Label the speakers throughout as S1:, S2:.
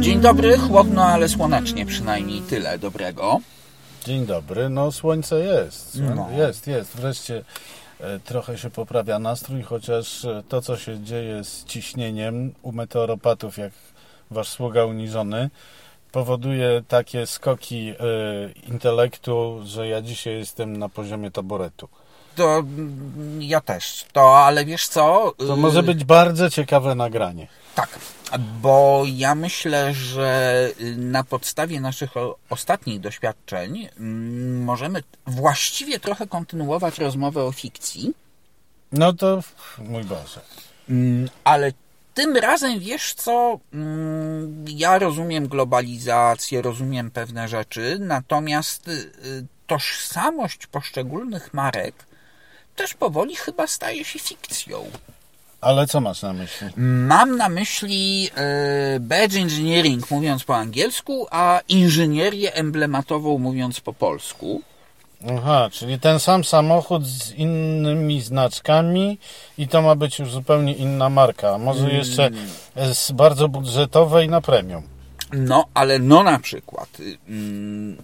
S1: Dzień dobry, chłodno, ale słonecznie przynajmniej tyle dobrego.
S2: Dzień dobry, no słońce jest.
S1: No.
S2: Jest, jest. Wreszcie e, trochę się poprawia nastrój, chociaż e, to, co się dzieje z ciśnieniem u meteoropatów, jak wasz sługa uniżony, powoduje takie skoki e, intelektu, że ja dzisiaj jestem na poziomie taboretu.
S1: To mm, ja też. To, ale wiesz co?
S2: To
S1: Y,
S2: może być bardzo ciekawe nagranie.
S1: Tak, bo ja myślę, że na podstawie naszych ostatnich doświadczeń mm, możemy właściwie trochę kontynuować rozmowę o fikcji,
S2: No to, mój Boże.
S1: Mm, ale tym razem wiesz co? Ja rozumiem globalizację, rozumiem pewne rzeczy, natomiast y, y, tożsamość poszczególnych marek też powoli chyba staje się fikcją.
S2: Ale co masz na myśli?
S1: Mam na myśli e, badge engineering mówiąc po angielsku, a inżynierię emblematową mówiąc po polsku.
S2: Aha, czyli ten sam samochód z innymi znaczkami i to ma być już zupełnie inna marka. Może jeszcze z bardzo budżetowej na premium.
S1: No, ale no na przykład. mm,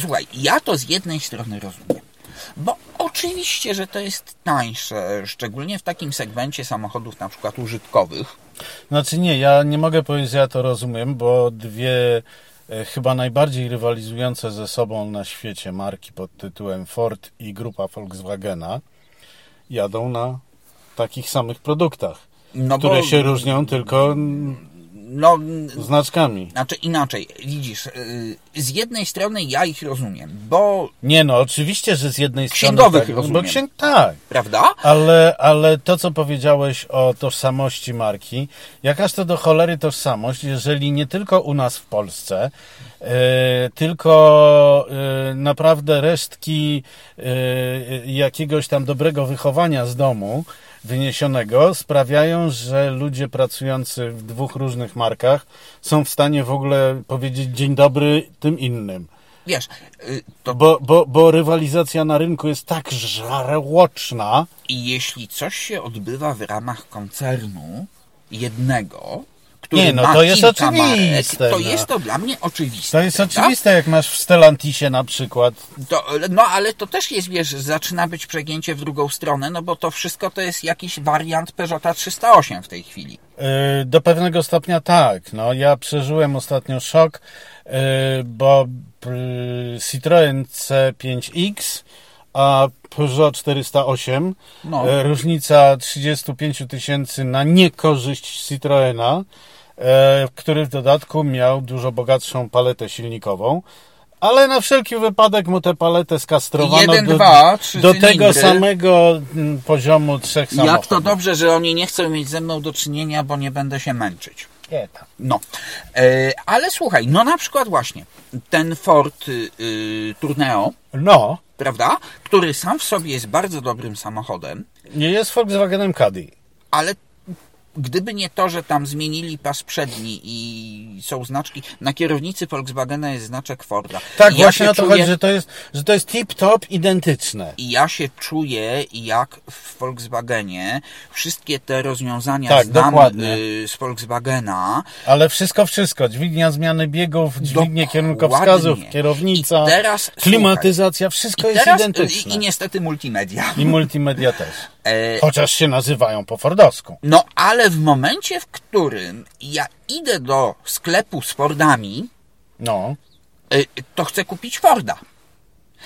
S1: Słuchaj, ja to z jednej strony rozumiem. Bo oczywiście, że to jest tańsze, szczególnie w takim segmencie samochodów na przykład użytkowych.
S2: Znaczy nie, ja nie mogę powiedzieć, że ja to rozumiem, bo dwie e, chyba najbardziej rywalizujące ze sobą na świecie marki pod tytułem Ford i grupa Volkswagena jadą na takich samych produktach,
S1: No
S2: które
S1: bo,
S2: się różnią tylko
S1: No,
S2: znaczkami.
S1: znaczy inaczej, widzisz, y, z jednej strony ja ich rozumiem, bo,
S2: Nie no, oczywiście, że z jednej
S1: Księgowych
S2: strony... tak,
S1: rozumiem.
S2: Bo księg, tak,
S1: prawda?
S2: Ale, ale to, co powiedziałeś o tożsamości marki, jakaż to do cholery tożsamość, jeżeli nie tylko u nas w Polsce, e, tylko e, naprawdę resztki e, jakiegoś tam dobrego wychowania z domu wyniesionego sprawiają, że ludzie pracujący w dwóch różnych markach są w stanie w ogóle powiedzieć dzień dobry tym innym.
S1: Wiesz, y, to
S2: Bo, bo, bo rywalizacja na rynku jest tak żarłoczna,
S1: I jeśli coś się odbywa w ramach koncernu jednego, który
S2: Nie, no
S1: ma
S2: to jest
S1: kilka
S2: oczywiste,
S1: marek, to
S2: no.
S1: jest to dla mnie oczywiste.
S2: To jest
S1: prawda?
S2: oczywiste, jak masz w Stellantisie na przykład.
S1: To, no ale to też jest, wiesz, zaczyna być przegięcie w drugą stronę, no bo to wszystko to jest jakiś wariant Peugeota 308 w tej chwili.
S2: Yy, Do pewnego stopnia tak. No, ja przeżyłem ostatnio szok, yy, bo yy, Citroen C5X, a Peugeot 408,
S1: No.
S2: różnica 35 tysięcy na niekorzyść Citroena, który w dodatku miał dużo bogatszą paletę silnikową. Ale na wszelki wypadek mu tę paletę skastrowano
S1: Jeden,
S2: do,
S1: dwa, trzy
S2: do tego samego mm, poziomu trzech samochodów.
S1: Jak to dobrze, że oni nie chcą mieć ze mną do czynienia, bo nie będę się męczyć.
S2: Nie, tam.
S1: No, e, ale słuchaj, no na przykład właśnie ten Ford y, y, Tourneo,
S2: No,
S1: prawda, który sam w sobie jest bardzo dobrym samochodem,
S2: nie jest Volkswagenem Caddy.
S1: ale gdyby nie to, że tam zmienili pas przedni i są znaczki, na kierownicy Volkswagena jest znaczek Forda.
S2: Tak,
S1: ja
S2: właśnie o to
S1: czuję,
S2: chodzi, że to jest, że to jest tip-top identyczne.
S1: I ja się czuję, jak w Volkswagenie wszystkie te rozwiązania
S2: Tak,
S1: znam
S2: dokładnie.
S1: y, z Volkswagena,
S2: Ale wszystko, wszystko. Dźwignia zmiany biegów, dźwignie kierunkowskazów, kierownica,
S1: I teraz,
S2: klimatyzacja, wszystko jest
S1: teraz, y,
S2: identyczne.
S1: I, I niestety multimedia.
S2: I multimedia też.
S1: E,
S2: Chociaż się nazywają po fordowsku.
S1: No, ale w momencie, w którym ja idę do sklepu z Fordami,
S2: No,
S1: y, to chcę kupić Forda.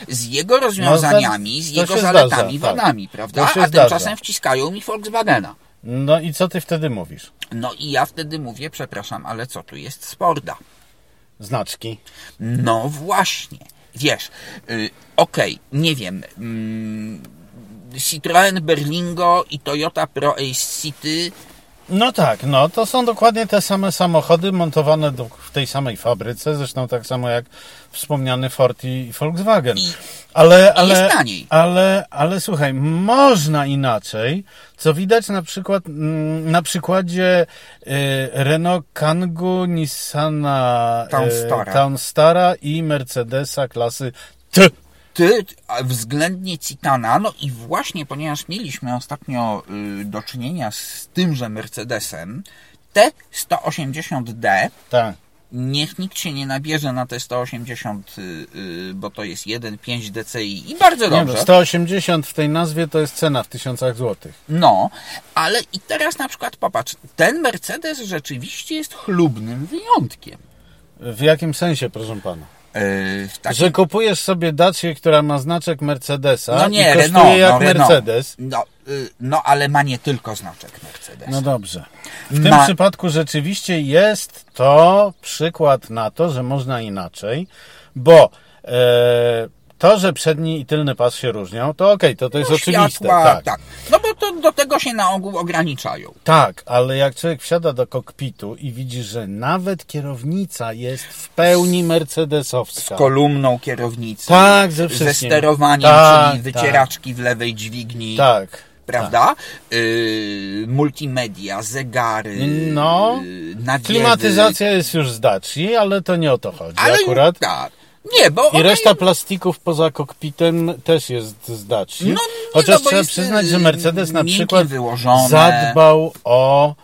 S1: Z jego rozwiązaniami, z
S2: to
S1: jego zaletami,
S2: zdarza, tak.
S1: wadami, prawda?
S2: To się
S1: A
S2: zdarza.
S1: tymczasem wciskają mi Volkswagena.
S2: no i co ty wtedy mówisz?
S1: No i ja wtedy mówię, przepraszam, ale co tu jest z Forda?
S2: Znaczki.
S1: No właśnie. Wiesz, y, okej, nie wiem. Mm, Citroen Berlingo i Toyota Pro Ace City
S2: No tak, no to są dokładnie te same samochody montowane do, w tej samej fabryce, zresztą tak samo jak wspomniany Ford i Volkswagen.
S1: I-
S2: ale, ale,
S1: jest taniej.
S2: ale, ale słuchaj, można inaczej, co widać na przykład mm, na przykładzie y, Renault Kangoo, Nissana y, Townstara i Mercedesa klasy T.
S1: ty względnie Citana, no i właśnie ponieważ mieliśmy ostatnio y, do czynienia z tymże Mercedesem, T180D,
S2: Tak.
S1: niech nikt się nie nabierze na te 180, y, y, bo to jest 1,5 DCI i bardzo
S2: Nie, no,
S1: dobrze.
S2: 180 w tej nazwie to jest cena w tysiącach złotych.
S1: No, ale i teraz na przykład popatrz, ten Mercedes rzeczywiście jest chlubnym wyjątkiem.
S2: W jakim sensie, proszę pana?
S1: W takim
S2: Że kupujesz sobie Dacię, która ma znaczek Mercedesa
S1: No nie,
S2: i kosztuje jak
S1: no.
S2: Mercedes.
S1: No, y, no, ale ma nie tylko znaczek Mercedes.
S2: No dobrze. W tym
S1: Ma-
S2: przypadku rzeczywiście jest to przykład na to, że można inaczej, bo e, to, że przedni i tylny pas się różnią, to okej, to, to jest
S1: No,
S2: oczywiste.
S1: światła,
S2: tak.
S1: tak. No bo to do tego się na ogół ograniczają.
S2: Tak, ale jak człowiek wsiada do kokpitu i widzi, że nawet kierownica jest w pełni mercedesowska.
S1: Kolumną kierownicy.
S2: Tak, ze
S1: Ze
S2: wszystkim.
S1: sterowaniem,
S2: Tak,
S1: czyli wycieraczki w lewej dźwigni.
S2: Tak.
S1: Prawda? Yy, multimedia, zegary,
S2: No,
S1: yy, nawiewy.
S2: Klimatyzacja jest już z Daci, ale to nie o to chodzi
S1: Ale
S2: akurat.
S1: tak. Nie, bo
S2: I reszta
S1: jest-
S2: plastików poza kokpitem też jest z Daci.
S1: No, nie,
S2: Chociaż
S1: no,
S2: trzeba przyznać, że
S1: y,
S2: Mercedes na przykład
S1: wyłożone.
S2: zadbał o,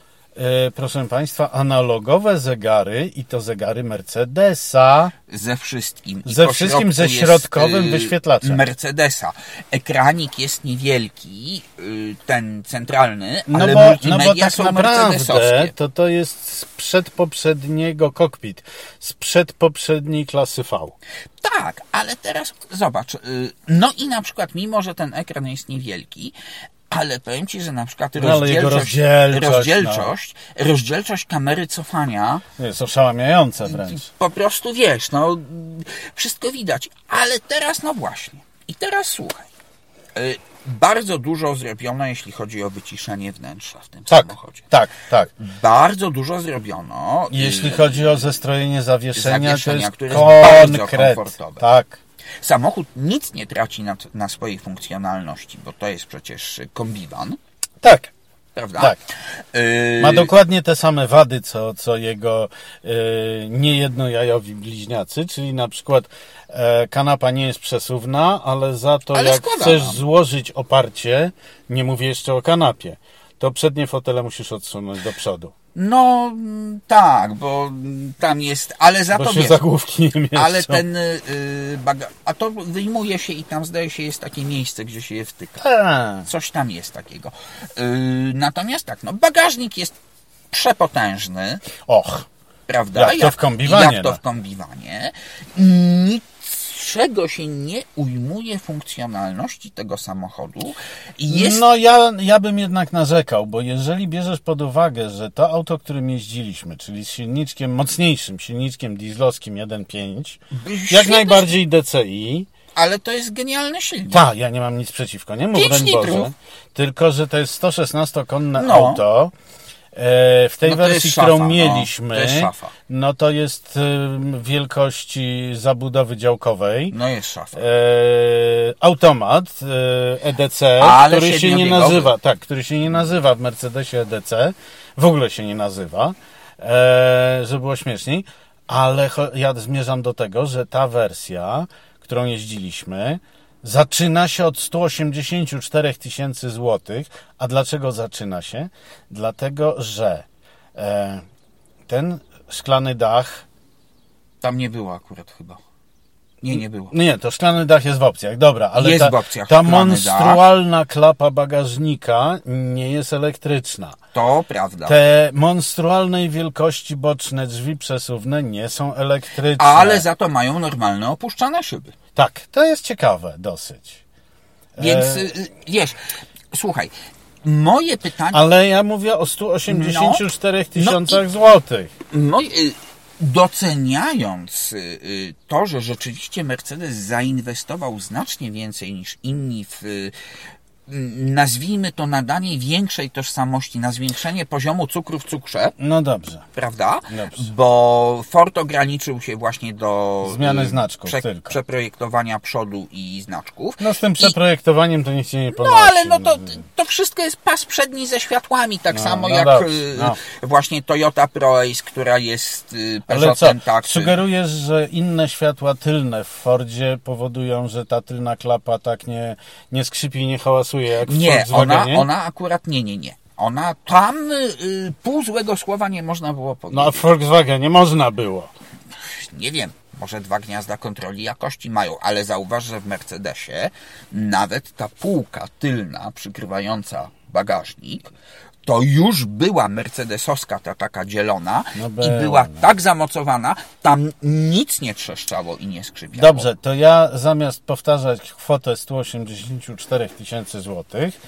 S2: proszę Państwa, analogowe zegary i to zegary Mercedesa.
S1: ze wszystkim. I
S2: Ze wszystkim, ze środkowym
S1: y,
S2: wyświetlaczem.
S1: Mercedesa. Ekranik jest niewielki, y, ten centralny,
S2: No
S1: ale
S2: bo, no
S1: multimedia
S2: bo tak
S1: są
S2: naprawdę to to jest sprzed poprzedniego kokpit, sprzed poprzedniej klasy V.
S1: Tak, ale teraz zobacz. y, No i na przykład, mimo że ten ekran jest niewielki, ale powiem Ci, że na przykład
S2: No,
S1: rozdzielczość,
S2: rozdzielczość,
S1: rozdzielczość, rozdzielczość kamery cofania
S2: Jest oszałamiające wręcz.
S1: po prostu wiesz, no wszystko widać. Ale teraz, no właśnie. I teraz słuchaj. Y, Bardzo dużo zrobiono, jeśli chodzi o wyciszenie wnętrza w tym
S2: Tak,
S1: samochodzie.
S2: tak, tak.
S1: Bardzo dużo zrobiono.
S2: Jeśli chodzi o zestrojenie zawieszenia,
S1: Zawieszenia,
S2: to jest
S1: które jest bardzo
S2: konkret.
S1: komfortowe.
S2: Tak.
S1: Samochód nic nie traci na, na swojej funkcjonalności, bo to jest przecież kombiwan,
S2: Tak.
S1: prawda?
S2: Tak.
S1: Y,
S2: Ma dokładnie te same wady, co, co jego y, niejednojajowi bliźniacy, czyli na przykład e, kanapa nie jest przesuwna, ale za to
S1: Ale
S2: jak chcesz złożyć oparcie, nie mówię jeszcze o kanapie, to przednie fotele musisz odsunąć do przodu,
S1: No tak, bo tam jest, ale za
S2: bo
S1: to
S2: się zagłówki nie mieszczą.
S1: ale ten y, baga... A to wyjmuje się i tam zdaje się jest takie miejsce, gdzie się je wtyka. Coś tam jest takiego. Y, natomiast tak, no bagażnik jest przepotężny,
S2: Och,
S1: prawda?
S2: Jak to w kombiwanie,
S1: Jak to
S2: no.
S1: w kombiwanie. Niczego się nie ujmuje funkcjonalności tego samochodu. Jest
S2: No ja, ja bym jednak narzekał, bo jeżeli bierzesz pod uwagę, że to auto, którym jeździliśmy, czyli z silniczkiem mocniejszym, silniczkiem dieslowskim 1.5, jak najbardziej DCI,
S1: Ale to jest genialny silnik.
S2: tak, ja nie mam nic przeciwko niemu, broń. Boże, tylko, że to jest 116-konne
S1: No.
S2: auto, w tej
S1: No to
S2: wersji,
S1: szafa,
S2: którą
S1: no.
S2: mieliśmy,
S1: To jest szafa.
S2: no to jest ym, wielkości zabudowy działkowej.
S1: No jest szafa.
S2: E, automat e, EDC,
S1: Ale
S2: który się nie nazywa, tak, który się nie nazywa w Mercedesie EDC, w ogóle się nie nazywa, e, żeby było śmieszniej, ale ja zmierzam do tego, że ta wersja, którą jeździliśmy, zaczyna się od 184 tysięcy złotych. A dlaczego zaczyna się? Dlatego, że e, ten szklany dach
S1: Tam nie było akurat chyba. Nie, nie było.
S2: Nie, to szklany dach jest w opcjach, dobra, ale
S1: Jest
S2: ta,
S1: w opcjach
S2: ta monstrualna klapa bagażnika nie jest elektryczna.
S1: To prawda.
S2: Te monstrualnej wielkości boczne drzwi przesuwne nie są elektryczne.
S1: Ale za to mają normalne opuszczane szyby.
S2: Tak, to jest ciekawe dosyć.
S1: Więc
S2: E.
S1: y, wiesz, słuchaj, moje pytanie,
S2: Ale ja mówię o 184
S1: No,
S2: tysiącach
S1: no i-
S2: złotych.
S1: y, doceniając y, y, to, że rzeczywiście Mercedes zainwestował znacznie więcej niż inni w y, nazwijmy to nadanie większej tożsamości, na zwiększenie poziomu cukru w cukrze,
S2: No dobrze.
S1: prawda?
S2: Dobrze.
S1: Bo Ford ograniczył się właśnie do
S2: Zmiany
S1: y,
S2: znaczków tylko.
S1: przeprojektowania przodu i znaczków.
S2: No z tym
S1: I-
S2: przeprojektowaniem to nikt się nie
S1: no
S2: ponosi.
S1: ale no to, to wszystko jest pas przedni ze światłami, tak
S2: No,
S1: samo
S2: no
S1: jak y,
S2: no.
S1: właśnie Toyota ProAce, która jest y,
S2: Ale
S1: Peugeot
S2: co,
S1: Pentax.
S2: sugerujesz, że inne światła tylne w Fordzie powodują, że ta tylna klapa tak nie, nie skrzypi i nie hałasuje jak w
S1: Nie, ona, ona akurat nie, nie, nie. Ona tam y, pół złego słowa nie można było powiedzieć.
S2: No a w Volkswagenie można było.
S1: Nie wiem, może dwa gniazda kontroli jakości mają, ale zauważ, że w Mercedesie nawet ta półka tylna przykrywająca bagażnik to już była mercedesowska ta taka dzielona
S2: No
S1: i
S2: była.
S1: tak zamocowana, tam nic nie trzeszczało i nie skrzypiało.
S2: Dobrze, to ja zamiast powtarzać kwotę 184 tysięcy złotych,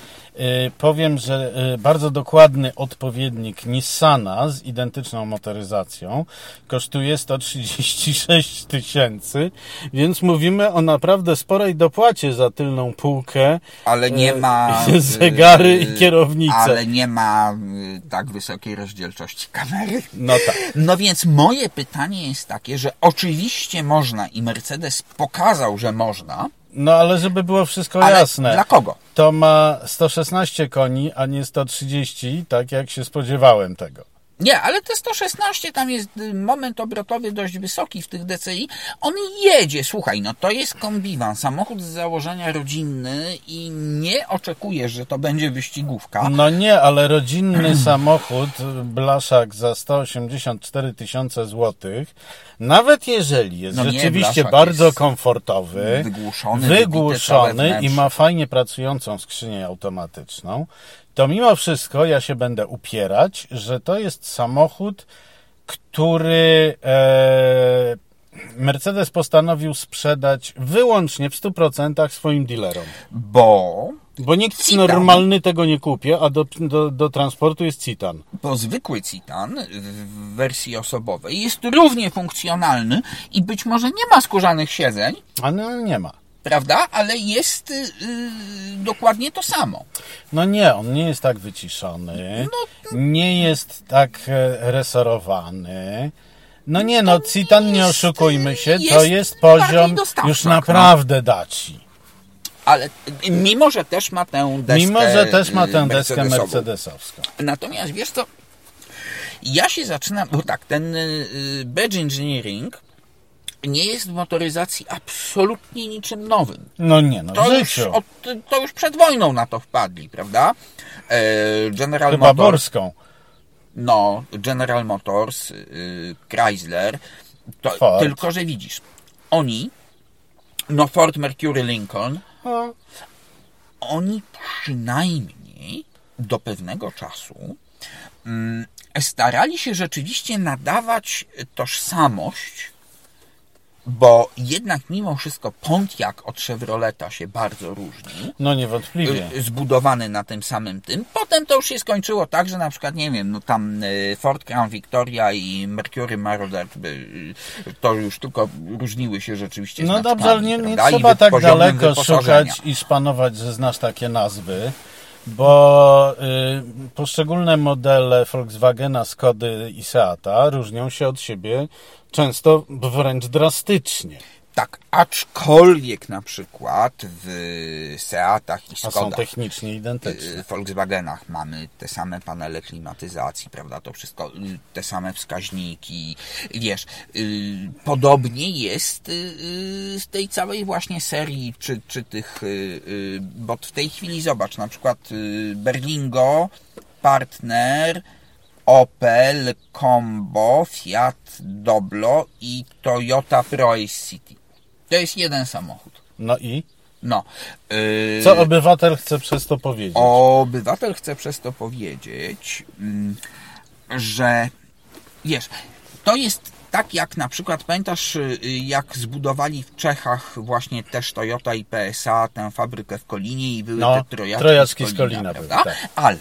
S2: powiem, że yy, bardzo dokładny odpowiednik Nissana z identyczną motoryzacją kosztuje 136 tysięcy, więc mówimy o naprawdę sporej dopłacie za tylną półkę.
S1: Ale nie
S2: yy,
S1: ma...
S2: Zegary i kierownice.
S1: Ale nie ma tak wysokiej rozdzielczości kamery.
S2: No tak.
S1: No więc moje pytanie jest takie, że oczywiście można i Mercedes pokazał, że można,
S2: No ale żeby było wszystko
S1: ale
S2: jasne.
S1: dla kogo?
S2: To ma 116 koni, a nie 130, tak jak się spodziewałem tego.
S1: Nie, ale te 116 tam jest y, moment obrotowy dość wysoki w tych DCI. On jedzie, słuchaj, no to jest kombiwan, samochód z założenia rodzinny i nie oczekujesz, że to będzie wyścigówka.
S2: No nie, ale rodzinny samochód, blaszak za 184 tysiące złotych, nawet jeżeli jest
S1: No nie,
S2: rzeczywiście bardzo
S1: jest
S2: komfortowy,
S1: wygłuszony,
S2: wygłuszony i ma fajnie pracującą skrzynię automatyczną, to mimo wszystko ja się będę upierać, że to jest samochód, który e, Mercedes postanowił sprzedać wyłącznie w 100% swoim dealerom.
S1: Bo,
S2: Bo nikt
S1: Citan.
S2: normalny tego nie kupi, a do, do, do transportu jest Citan.
S1: bo zwykły Citan w wersji osobowej jest równie funkcjonalny i być może nie ma skórzanych siedzeń,
S2: A no nie ma.
S1: Prawda? Ale jest y, y, dokładnie to samo.
S2: No nie, on nie jest tak wyciszony,
S1: No
S2: nie jest tak e, resorowany. No nie, no Citan, nie
S1: jest-
S2: oszukujmy się, to
S1: jest
S2: jest
S1: bardziej
S2: poziom już
S1: no.
S2: naprawdę daci.
S1: Ale y, mimo, że też ma tę deskę
S2: Mimo, że też ma
S1: y,
S2: tę deskę mercedesowską.
S1: Natomiast wiesz co, ja się zaczynam, bo tak, ten y, badge engineering nie jest w motoryzacji absolutnie niczym nowym.
S2: No nie, no
S1: To już, od, to już przed wojną na to wpadli, prawda? E, General
S2: Chyba
S1: Motors,
S2: borską.
S1: no, General Motors, y, Chrysler, to,
S2: Ford.
S1: tylko że widzisz, oni, no Ford Mercury Lincoln,
S2: O,
S1: oni przynajmniej do pewnego czasu mm, starali się rzeczywiście nadawać tożsamość, bo jednak mimo wszystko Pontiac od Chevroleta się bardzo różni.
S2: No niewątpliwie.
S1: y, Zbudowany na tym samym tym. Potem to już się skończyło tak, że na przykład, nie wiem, no tam y, Ford Crown Victoria i Mercury Marauder y, to już tylko różniły się rzeczywiście
S2: No dobrze, ale nie, nie trzeba tak daleko szukać i szpanować, że znasz takie nazwy, bo y, poszczególne modele Volkswagena, Skody i Seata różnią się od siebie często wręcz drastycznie.
S1: Tak, aczkolwiek na przykład w Seatach i
S2: A są
S1: Skodach,
S2: technicznie identyczne.
S1: y, Volkswagenach mamy te same panele klimatyzacji, prawda, to wszystko, y, te same wskaźniki, wiesz, y, podobnie jest z tej całej właśnie serii, czy, czy tych, bo w tej chwili zobacz, na przykład Berlingo, Partner, Opel, Combo, Fiat Doblo i Toyota ProAce City. To jest jeden samochód.
S2: No i?
S1: No. Yy,
S2: Co obywatel chce przez to powiedzieć?
S1: Obywatel chce przez to powiedzieć, mm, że wiesz, to jest tak jak na przykład pamiętasz, y, jak zbudowali w Czechach właśnie też Toyota i PSA tę fabrykę w Kolinie i były
S2: No,
S1: te trojaki,
S2: trojacki
S1: z
S2: z
S1: Kolina,
S2: Kolina
S1: prawda?
S2: tak.
S1: Ale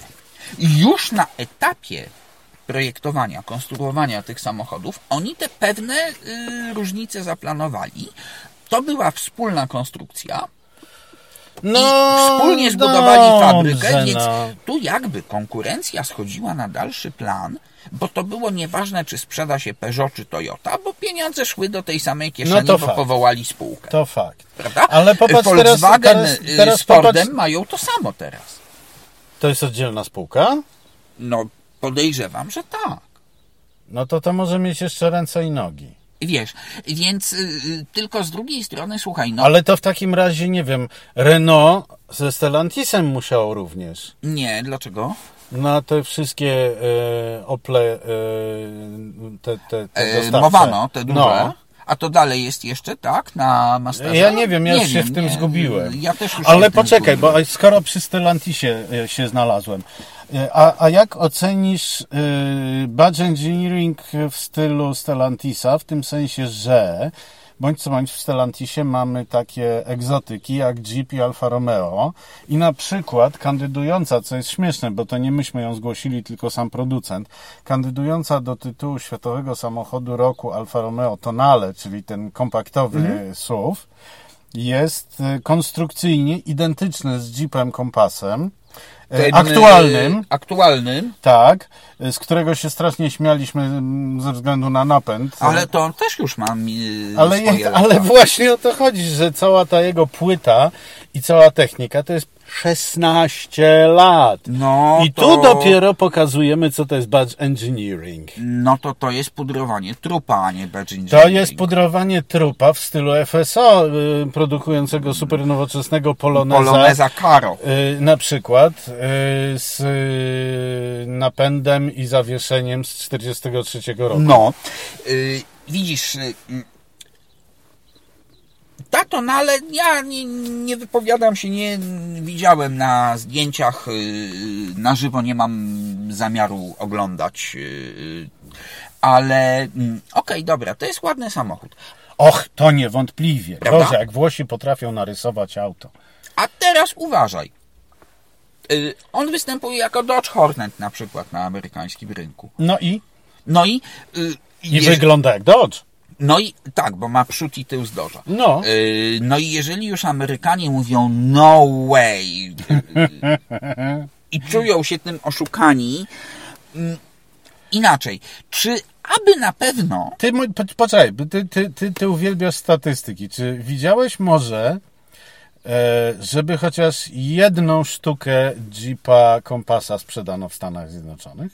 S1: już na etapie projektowania, konstruowania tych samochodów, oni te pewne y, różnice zaplanowali. To była wspólna konstrukcja,
S2: No,
S1: i wspólnie zbudowali
S2: dobrze,
S1: fabrykę, więc
S2: no.
S1: tu jakby konkurencja schodziła na dalszy plan, bo to było nieważne, czy sprzeda się Peugeot czy Toyota, bo pieniądze szły do tej samej kieszeni,
S2: No to
S1: bo
S2: fakt.
S1: powołali spółkę.
S2: To fakt.
S1: Prawda?
S2: Ale popatrz teraz,
S1: Volkswagen
S2: teraz,
S1: y,
S2: teraz
S1: z Fordem
S2: popatrz,
S1: mają to samo teraz.
S2: to jest oddzielna spółka?
S1: No, podejrzewam, że tak.
S2: No to to może mieć jeszcze ręce i nogi.
S1: Wiesz, więc y, y, tylko z drugiej strony, słuchaj, no
S2: Ale to w takim razie, nie wiem, Renault ze Stellantisem musiało również.
S1: nie, dlaczego?
S2: Na te wszystkie e, Ople, e, te, te, te
S1: E. Mowano, te duże.
S2: No.
S1: A to dalej jest jeszcze, tak? Na Masterze?
S2: Ja nie wiem, ja już się
S1: wiem,
S2: w tym
S1: nie.
S2: zgubiłem.
S1: Ja też już się
S2: Ale poczekaj,
S1: zgubiłem.
S2: bo skoro przy Stellantisie e, się znalazłem, a, a jak ocenisz y, badge engineering w stylu Stellantisa, w tym sensie, że bądź co bądź w Stellantisie mamy takie egzotyki jak Jeep i Alfa Romeo i na przykład kandydująca, co jest śmieszne, bo to nie myśmy ją zgłosili, tylko sam producent, kandydująca do tytułu światowego samochodu roku Alfa Romeo Tonale, czyli ten kompaktowy SUV, jest e, konstrukcyjnie identyczny z Jeepem Kompasem, e,
S1: Ten,
S2: aktualnym,
S1: y, Aktualnym,
S2: tak, e, z którego się strasznie śmialiśmy mm, ze względu na napęd.
S1: ale to też już mam y,
S2: ale, ale właśnie o to chodzi, że cała ta jego płyta i cała technika to jest 16 lat.
S1: No
S2: I
S1: to,
S2: tu dopiero pokazujemy, co to jest badge engineering.
S1: No to to jest pudrowanie trupa, a nie badge
S2: To
S1: engineering.
S2: jest pudrowanie trupa w stylu FSO, y, produkującego super nowoczesnego Poloneza.
S1: Poloneza Caro.
S2: Y, na przykład y, z y, napędem i zawieszeniem z 43 roku.
S1: No, y, widzisz, y, tato, no ale ja nie, nie wypowiadam się, nie widziałem na zdjęciach y, na żywo, nie mam zamiaru oglądać, y, ale mm, okej, dobra, to jest ładny samochód.
S2: Och, to niewątpliwie.
S1: Prawda?
S2: Boże, jak Włosi potrafią narysować auto.
S1: A teraz uważaj. Y, On występuje jako Dodge Hornet na przykład na amerykańskim rynku.
S2: No i?
S1: No i... y,
S2: I
S1: jeż-
S2: wygląda jak Dodge.
S1: No i tak, bo ma przód i tył z Dodge'a.
S2: No.
S1: Yy, no i jeżeli już Amerykanie mówią no way yy, i czują się tym oszukani, mm, inaczej, czy aby na pewno,
S2: Ty, po- poczekaj, ty, ty, ty, ty uwielbiasz statystyki. Czy widziałeś może, e, żeby chociaż jedną sztukę Jeepa Kompasa sprzedano w Stanach Zjednoczonych?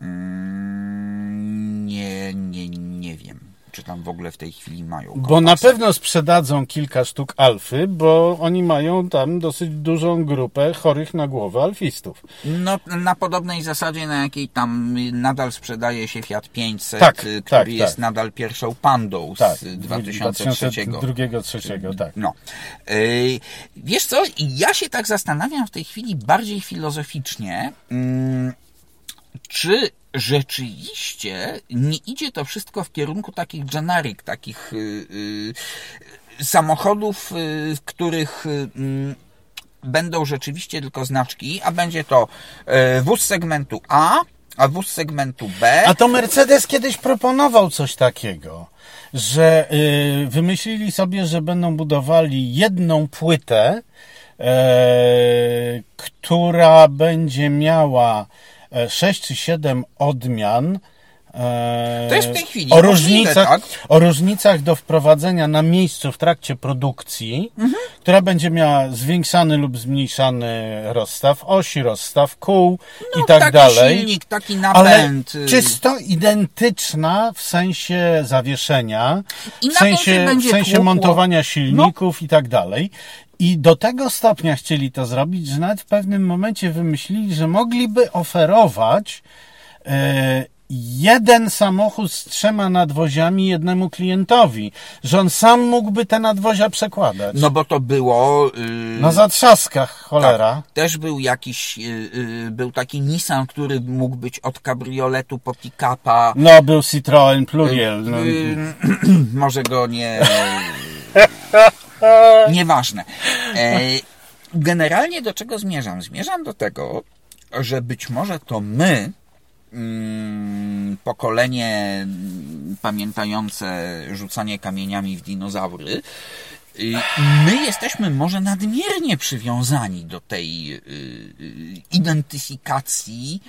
S1: mm, nie, nie, nie wiem, czy tam w ogóle w tej chwili mają
S2: Bo na pewno sprzedadzą kilka sztuk alfy, bo oni mają tam dosyć dużą grupę chorych na głowę alfistów.
S1: No, na podobnej zasadzie, na jakiej tam y, nadal sprzedaje się Fiat 500,
S2: Tak,
S1: y,
S2: tak,
S1: który jest
S2: tak.
S1: nadal pierwszą pandą z
S2: Tak,
S1: 2003.
S2: 2002-2003, tak.
S1: No. Yy, Wiesz co, ja się tak zastanawiam w tej chwili bardziej filozoficznie, mm, czy rzeczywiście nie idzie to wszystko w kierunku takich generic, takich yy, yy, samochodów, yy, w których mm, będą rzeczywiście tylko znaczki, a będzie to yy, wóz segmentu A, a wóz segmentu B.
S2: A to Mercedes kiedyś proponował coś takiego, że y, wymyślili sobie, że będą budowali jedną płytę, e, która będzie miała e, 6 czy 7 odmian. e,
S1: To jest w tej chwili
S2: o różnicach,
S1: tak?
S2: o różnicach do wprowadzenia na miejscu w trakcie produkcji,
S1: Mhm.
S2: która będzie miała zwiększany lub zmniejszany rozstaw osi, rozstaw kół i tak
S1: No, taki
S2: dalej.
S1: silnik, taki
S2: Ale
S1: napęd. y,
S2: czysto identyczna w sensie zawieszenia,
S1: I
S2: w sensie, w sensie montowania silników i tak dalej. I do tego stopnia chcieli to zrobić, że nawet w pewnym momencie wymyślili, że mogliby oferować e, jeden samochód z trzema nadwoziami jednemu klientowi, że on sam mógłby te nadwozia przekładać.
S1: No bo to było. Yy,
S2: Na zatrzaskach, cholera.
S1: tak, też był jakiś. Yy, był taki Nissan, który mógł być od kabrioletu po pick-upa.
S2: No, był Citroën Pluriel. No,
S1: Yy, może go nie. Nieważne. E, generalnie do czego zmierzam? Zmierzam do tego, że być może to my, mm, pokolenie mm, pamiętające rzucanie kamieniami w dinozaury, Y, My jesteśmy może nadmiernie przywiązani do tej y, y, identyfikacji,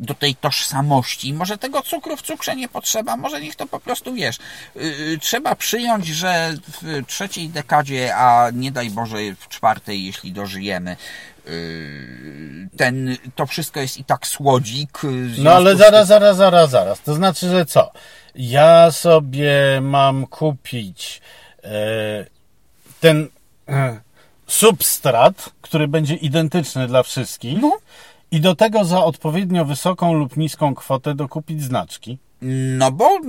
S1: do tej tożsamości. Może tego cukru w cukrze nie potrzeba, może niech to po prostu wiesz. y, Trzeba przyjąć, że w trzeciej dekadzie, a nie daj Boże w czwartej, jeśli dożyjemy, y, ten, to wszystko jest i tak słodzik. y,
S2: No ale zaraz, zaraz, zaraz, zaraz. To znaczy, że co? Ja sobie mam kupić e, ten e, substrat, który będzie identyczny dla wszystkich
S1: No.
S2: I do tego za odpowiednio wysoką lub niską kwotę dokupić znaczki.
S1: No bo.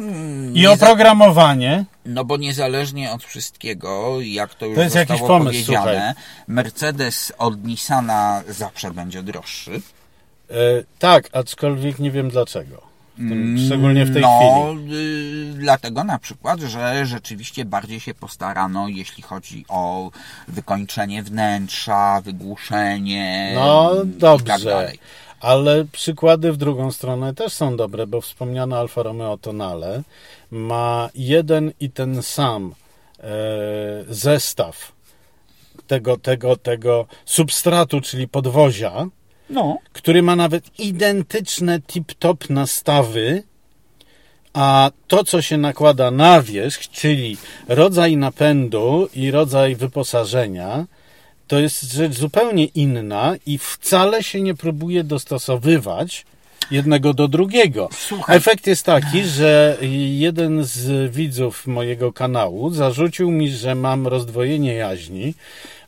S2: I oprogramowanie.
S1: No bo niezależnie od wszystkiego, jak to już
S2: To jest
S1: zostało
S2: jakiś pomysł,
S1: powiedziane, Mercedes od Nissana zawsze będzie droższy.
S2: E, tak, aczkolwiek nie wiem dlaczego. Tym, szczególnie w tej
S1: no,
S2: chwili.
S1: y, dlatego na przykład, że rzeczywiście bardziej się postarano, jeśli chodzi o wykończenie wnętrza, wygłuszenie
S2: No
S1: i tak
S2: dobrze,
S1: dalej.
S2: ale przykłady w drugą stronę też są dobre, bo wspomniana Alfa Romeo Tonale ma jeden i ten sam e, zestaw tego, tego, tego substratu, czyli podwozia,
S1: No,
S2: który ma nawet identyczne tip-top nastawy, a to, co się nakłada na wierzch, czyli rodzaj napędu i rodzaj wyposażenia, to jest rzecz zupełnie inna i wcale się nie próbuje dostosowywać jednego do drugiego.
S1: Słuchaj.
S2: Efekt jest taki, że jeden z widzów mojego kanału zarzucił mi, że mam rozdwojenie jaźni,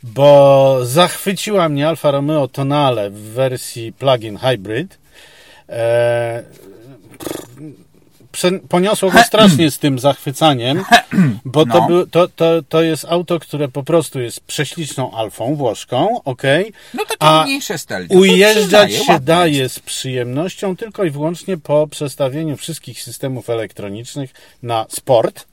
S2: bo zachwyciła mnie Alfa Romeo Tonale w wersji plug-in hybrid. E, prze- poniosło go strasznie z tym zachwycaniem, bo to,
S1: No.
S2: był, to, to, to jest auto, które po prostu jest prześliczną alfą włoszką, ok?
S1: no takie
S2: A
S1: mniejsze stelnie.
S2: Ujeżdżać się daje z przyjemnością tylko i wyłącznie po przestawieniu wszystkich systemów elektronicznych na sport,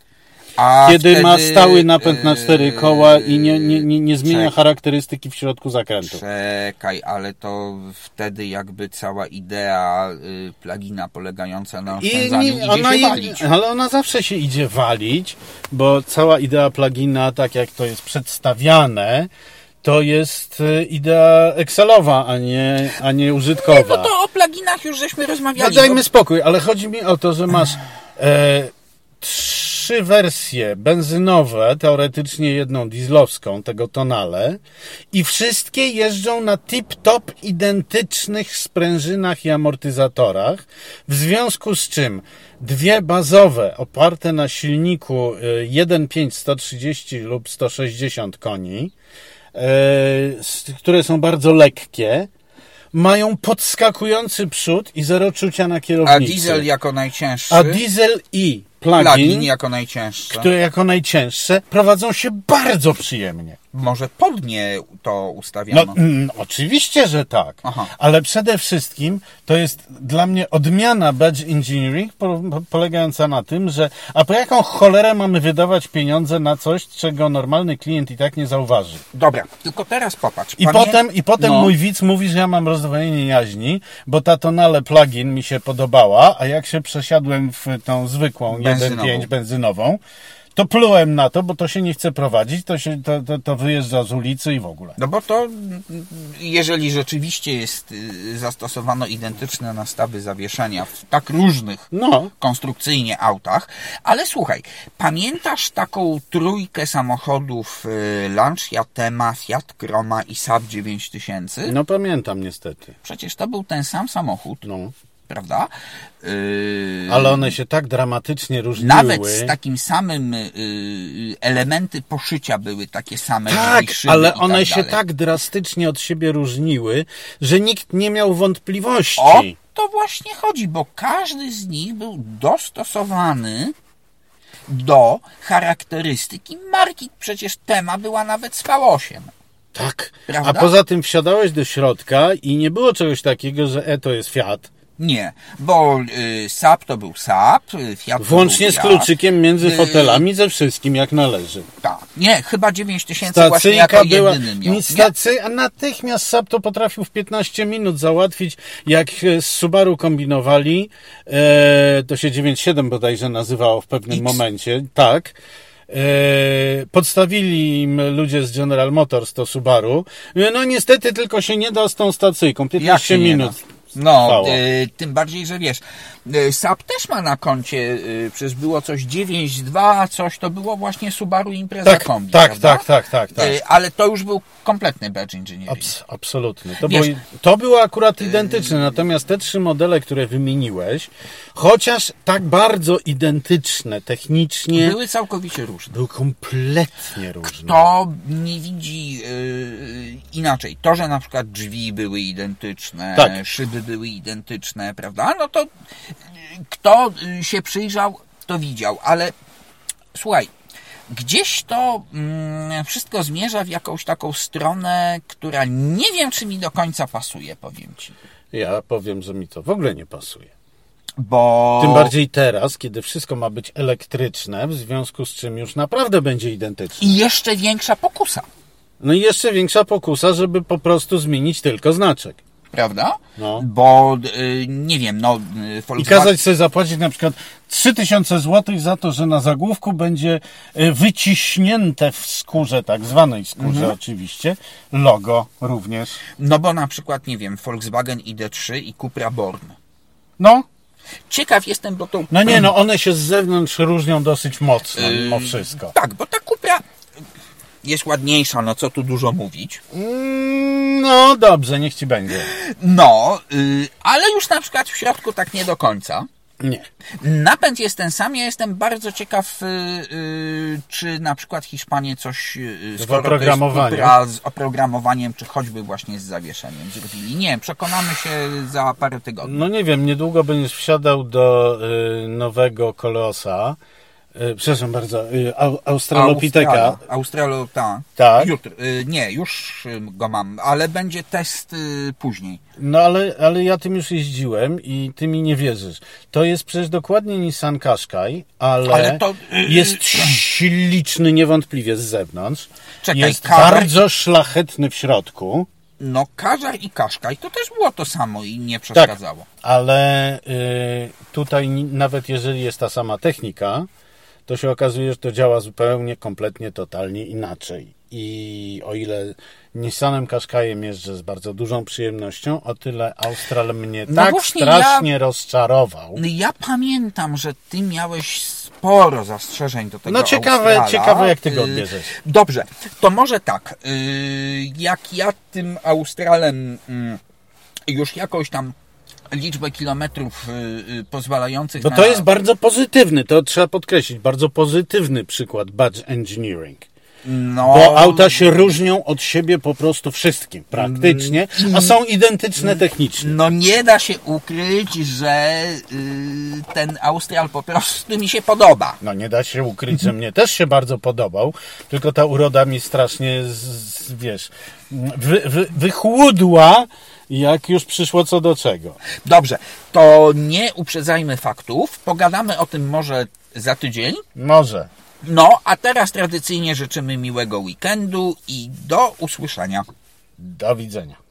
S1: A
S2: kiedy ma
S1: wtedy,
S2: stały napęd na cztery koła i nie, nie, nie, nie zmienia
S1: czekaj.
S2: charakterystyki w środku zakrętu.
S1: Czekaj, ale to wtedy jakby cała idea y, plugina polegająca na
S2: I
S1: oszczędzaniu
S2: nie,
S1: idzie
S2: ona
S1: się walić.
S2: ale ona zawsze się idzie walić, bo cała idea plugina, tak jak to jest przedstawiane, to jest e, idea Excelowa, a nie, a nie użytkowa.
S1: No to o pluginach już żeśmy
S2: No
S1: rozmawiali.
S2: dajmy
S1: bo-
S2: spokój, ale chodzi mi o to, że masz e, trzy wersje benzynowe, teoretycznie jedną dieslowską, tego tonale i wszystkie jeżdżą na tip-top identycznych sprężynach i amortyzatorach, w związku z czym dwie bazowe oparte na silniku e, 1.5 130 lub 160 koni, s- które są bardzo lekkie, mają podskakujący przód i zero czucia na
S1: A
S2: kierownicy.
S1: diesel jako najcięższy,
S2: A diesel i plugin,
S1: plugin jako najcięższy.
S2: które jako najcięższe prowadzą się bardzo przyjemnie.
S1: Może podnie to
S2: No,
S1: ustawiano.
S2: mm, oczywiście, że tak.
S1: Aha.
S2: Ale przede wszystkim to jest dla mnie odmiana badge engineering po, po, polegająca na tym, że a po jaką cholerę mamy wydawać pieniądze na coś, czego normalny klient i tak nie zauważy.
S1: Dobra, tylko teraz popatrz.
S2: I
S1: Pamię-
S2: potem, i potem
S1: no,
S2: mój widz mówi, że ja mam rozdwojenie jaźni, bo ta tonale plugin mi się podobała, a jak się przesiadłem w tą zwykłą
S1: Benzynową.
S2: 1.5 benzynową, to plułem na to, bo to się nie chce prowadzić, to, się, to, to, to wyjeżdża z ulicy i w ogóle.
S1: No bo to, jeżeli rzeczywiście jest y, zastosowano identyczne nastawy zawieszenia w tak różnych
S2: No,
S1: konstrukcyjnie autach, ale słuchaj, pamiętasz taką trójkę samochodów y, Lancia, Tema, Fiat Croma i Saab 9000?
S2: no pamiętam niestety.
S1: Przecież to był ten sam samochód,
S2: No.
S1: Prawda? Y,
S2: Ale one się tak dramatycznie różniły.
S1: Nawet z takim samym y, y, elementy poszycia były takie same.
S2: Tak, ale
S1: i
S2: one
S1: tak
S2: się tak drastycznie od siebie różniły, że nikt nie miał wątpliwości.
S1: O to właśnie chodzi, bo każdy z nich był dostosowany do charakterystyki marki. Przecież tema była nawet z V8.
S2: Tak.
S1: Prawda?
S2: A poza tym wsiadałeś do środka i nie było czegoś takiego, że e, to jest Fiat.
S1: Nie, bo y, Saab to był Saab, y, Fiat
S2: Włącznie z kluczykiem między
S1: Y,
S2: fotelami, ze wszystkim jak należy.
S1: Tak. Nie, chyba 9000 właśnie jako
S2: Stacyjka była,
S1: jedyny miał.
S2: stacy, a natychmiast Saab to potrafił w 15 minut załatwić, jak e, z Subaru kombinowali, e, to się 97 bodajże nazywało w pewnym
S1: X.
S2: momencie, tak, E, podstawili im ludzie z General Motors to Subaru. No niestety tylko się nie da z tą stacyjką.
S1: Jak
S2: 15
S1: się nie
S2: minut.
S1: da? No, y, tym bardziej, że wiesz, y, Saab też ma na koncie, y, przecież było coś 9.2, coś to było właśnie Subaru Impreza
S2: Tak,
S1: Kombi,
S2: tak,
S1: prawda?
S2: tak, tak, tak, tak.
S1: Y, ale to już był kompletny badge engineering.
S2: Abs- absolutnie. To,
S1: Wiesz-
S2: było, to było akurat identyczne, natomiast te trzy modele, które wymieniłeś, chociaż tak bardzo identyczne technicznie,
S1: Były całkowicie różne.
S2: były kompletnie różne.
S1: To nie widzi inaczej. To, że na przykład drzwi były identyczne,
S2: Tak.
S1: szyby były identyczne, prawda? No to y, kto y, się przyjrzał, to widział, ale słuchaj, gdzieś to mm, wszystko zmierza w jakąś taką stronę, która nie wiem, czy mi do końca pasuje, powiem ci.
S2: Ja powiem, że mi to w ogóle nie pasuje.
S1: Bo
S2: Tym bardziej teraz, kiedy wszystko ma być elektryczne, w związku z czym już naprawdę będzie identyczne.
S1: i jeszcze większa pokusa,
S2: No i jeszcze większa pokusa, żeby po prostu zmienić tylko znaczek.
S1: Prawda?
S2: No.
S1: Bo y, nie wiem, no y,
S2: I
S1: Volkswagen-
S2: kazać sobie zapłacić na przykład 3000 zł za to, że na zagłówku będzie e, wyciśnięte w skórze, tak zwanej skórze oczywiście, logo również.
S1: No bo na przykład, nie wiem, Volkswagen ID3 i Cupra Born.
S2: No,
S1: Ciekaw jestem, bo to...
S2: no nie, no one się z zewnątrz różnią dosyć mocno mimo wszystko.
S1: Tak, bo ta Cupra jest ładniejsza, no co tu dużo mówić.
S2: Mm, No dobrze, niech ci będzie.
S1: No, y, ale już na przykład w środku tak nie do końca.
S2: Nie.
S1: Napęd jest ten sam. Ja jestem bardzo ciekaw, y, y, czy na przykład Hiszpanie coś y, jest
S2: oprogramowaniu.
S1: Cupra z oprogramowaniem, czy choćby właśnie z zawieszeniem zrobili. Nie przekonamy się za parę tygodni.
S2: No nie wiem, niedługo będziesz wsiadał do nowego kolosa. Y, przepraszam bardzo, y, au, Australopiteka.
S1: Australo, tak.
S2: Tak.
S1: Jutro, y, nie, już y, go mam, ale będzie test później.
S2: No ale, ale ja tym już jeździłem i ty mi nie wierzysz. To jest przecież dokładnie Nissan Qashqai, ale,
S1: Ale to,
S2: jest śliczny niewątpliwie z zewnątrz.
S1: Czekaj,
S2: jest bardzo szlachetny w środku,
S1: No, Każar i Kaszka i to też było to samo i nie przeszkadzało.
S2: ale y, tutaj nawet jeżeli jest ta sama technika, to się okazuje, że to działa zupełnie, kompletnie, totalnie inaczej. I o ile Nissanem Qashqaiem jeżdżę z bardzo dużą przyjemnością, o tyle Austral mnie
S1: No
S2: tak
S1: właśnie
S2: strasznie rozczarował.
S1: No, Ja pamiętam, że ty miałeś sporo zastrzeżeń do tego
S2: No ciekawe,
S1: Australa.
S2: ciekawe jak ty go
S1: Y,
S2: odbierzesz.
S1: Dobrze, to może tak. y, Jak ja tym Australem mm, już jakąś tam liczbę kilometrów y, y, pozwalających na...
S2: to jest bardzo pozytywny, to trzeba podkreślić, bardzo pozytywny przykład badge engineering.
S1: no,
S2: Bo auta się różnią od siebie po prostu wszystkim, praktycznie, a są identyczne technicznie.
S1: No nie da się ukryć, że y, ten Austral po prostu mi się podoba.
S2: No nie da się ukryć, że mnie też się bardzo podobał, tylko ta uroda mi strasznie, z, z, wiesz, wy, wy, wychłudła, jak już przyszło co do czego.
S1: Dobrze, to nie uprzedzajmy faktów. Pogadamy o tym może za tydzień.
S2: Może.
S1: No, a teraz tradycyjnie życzymy miłego weekendu i do usłyszenia.
S2: Do widzenia.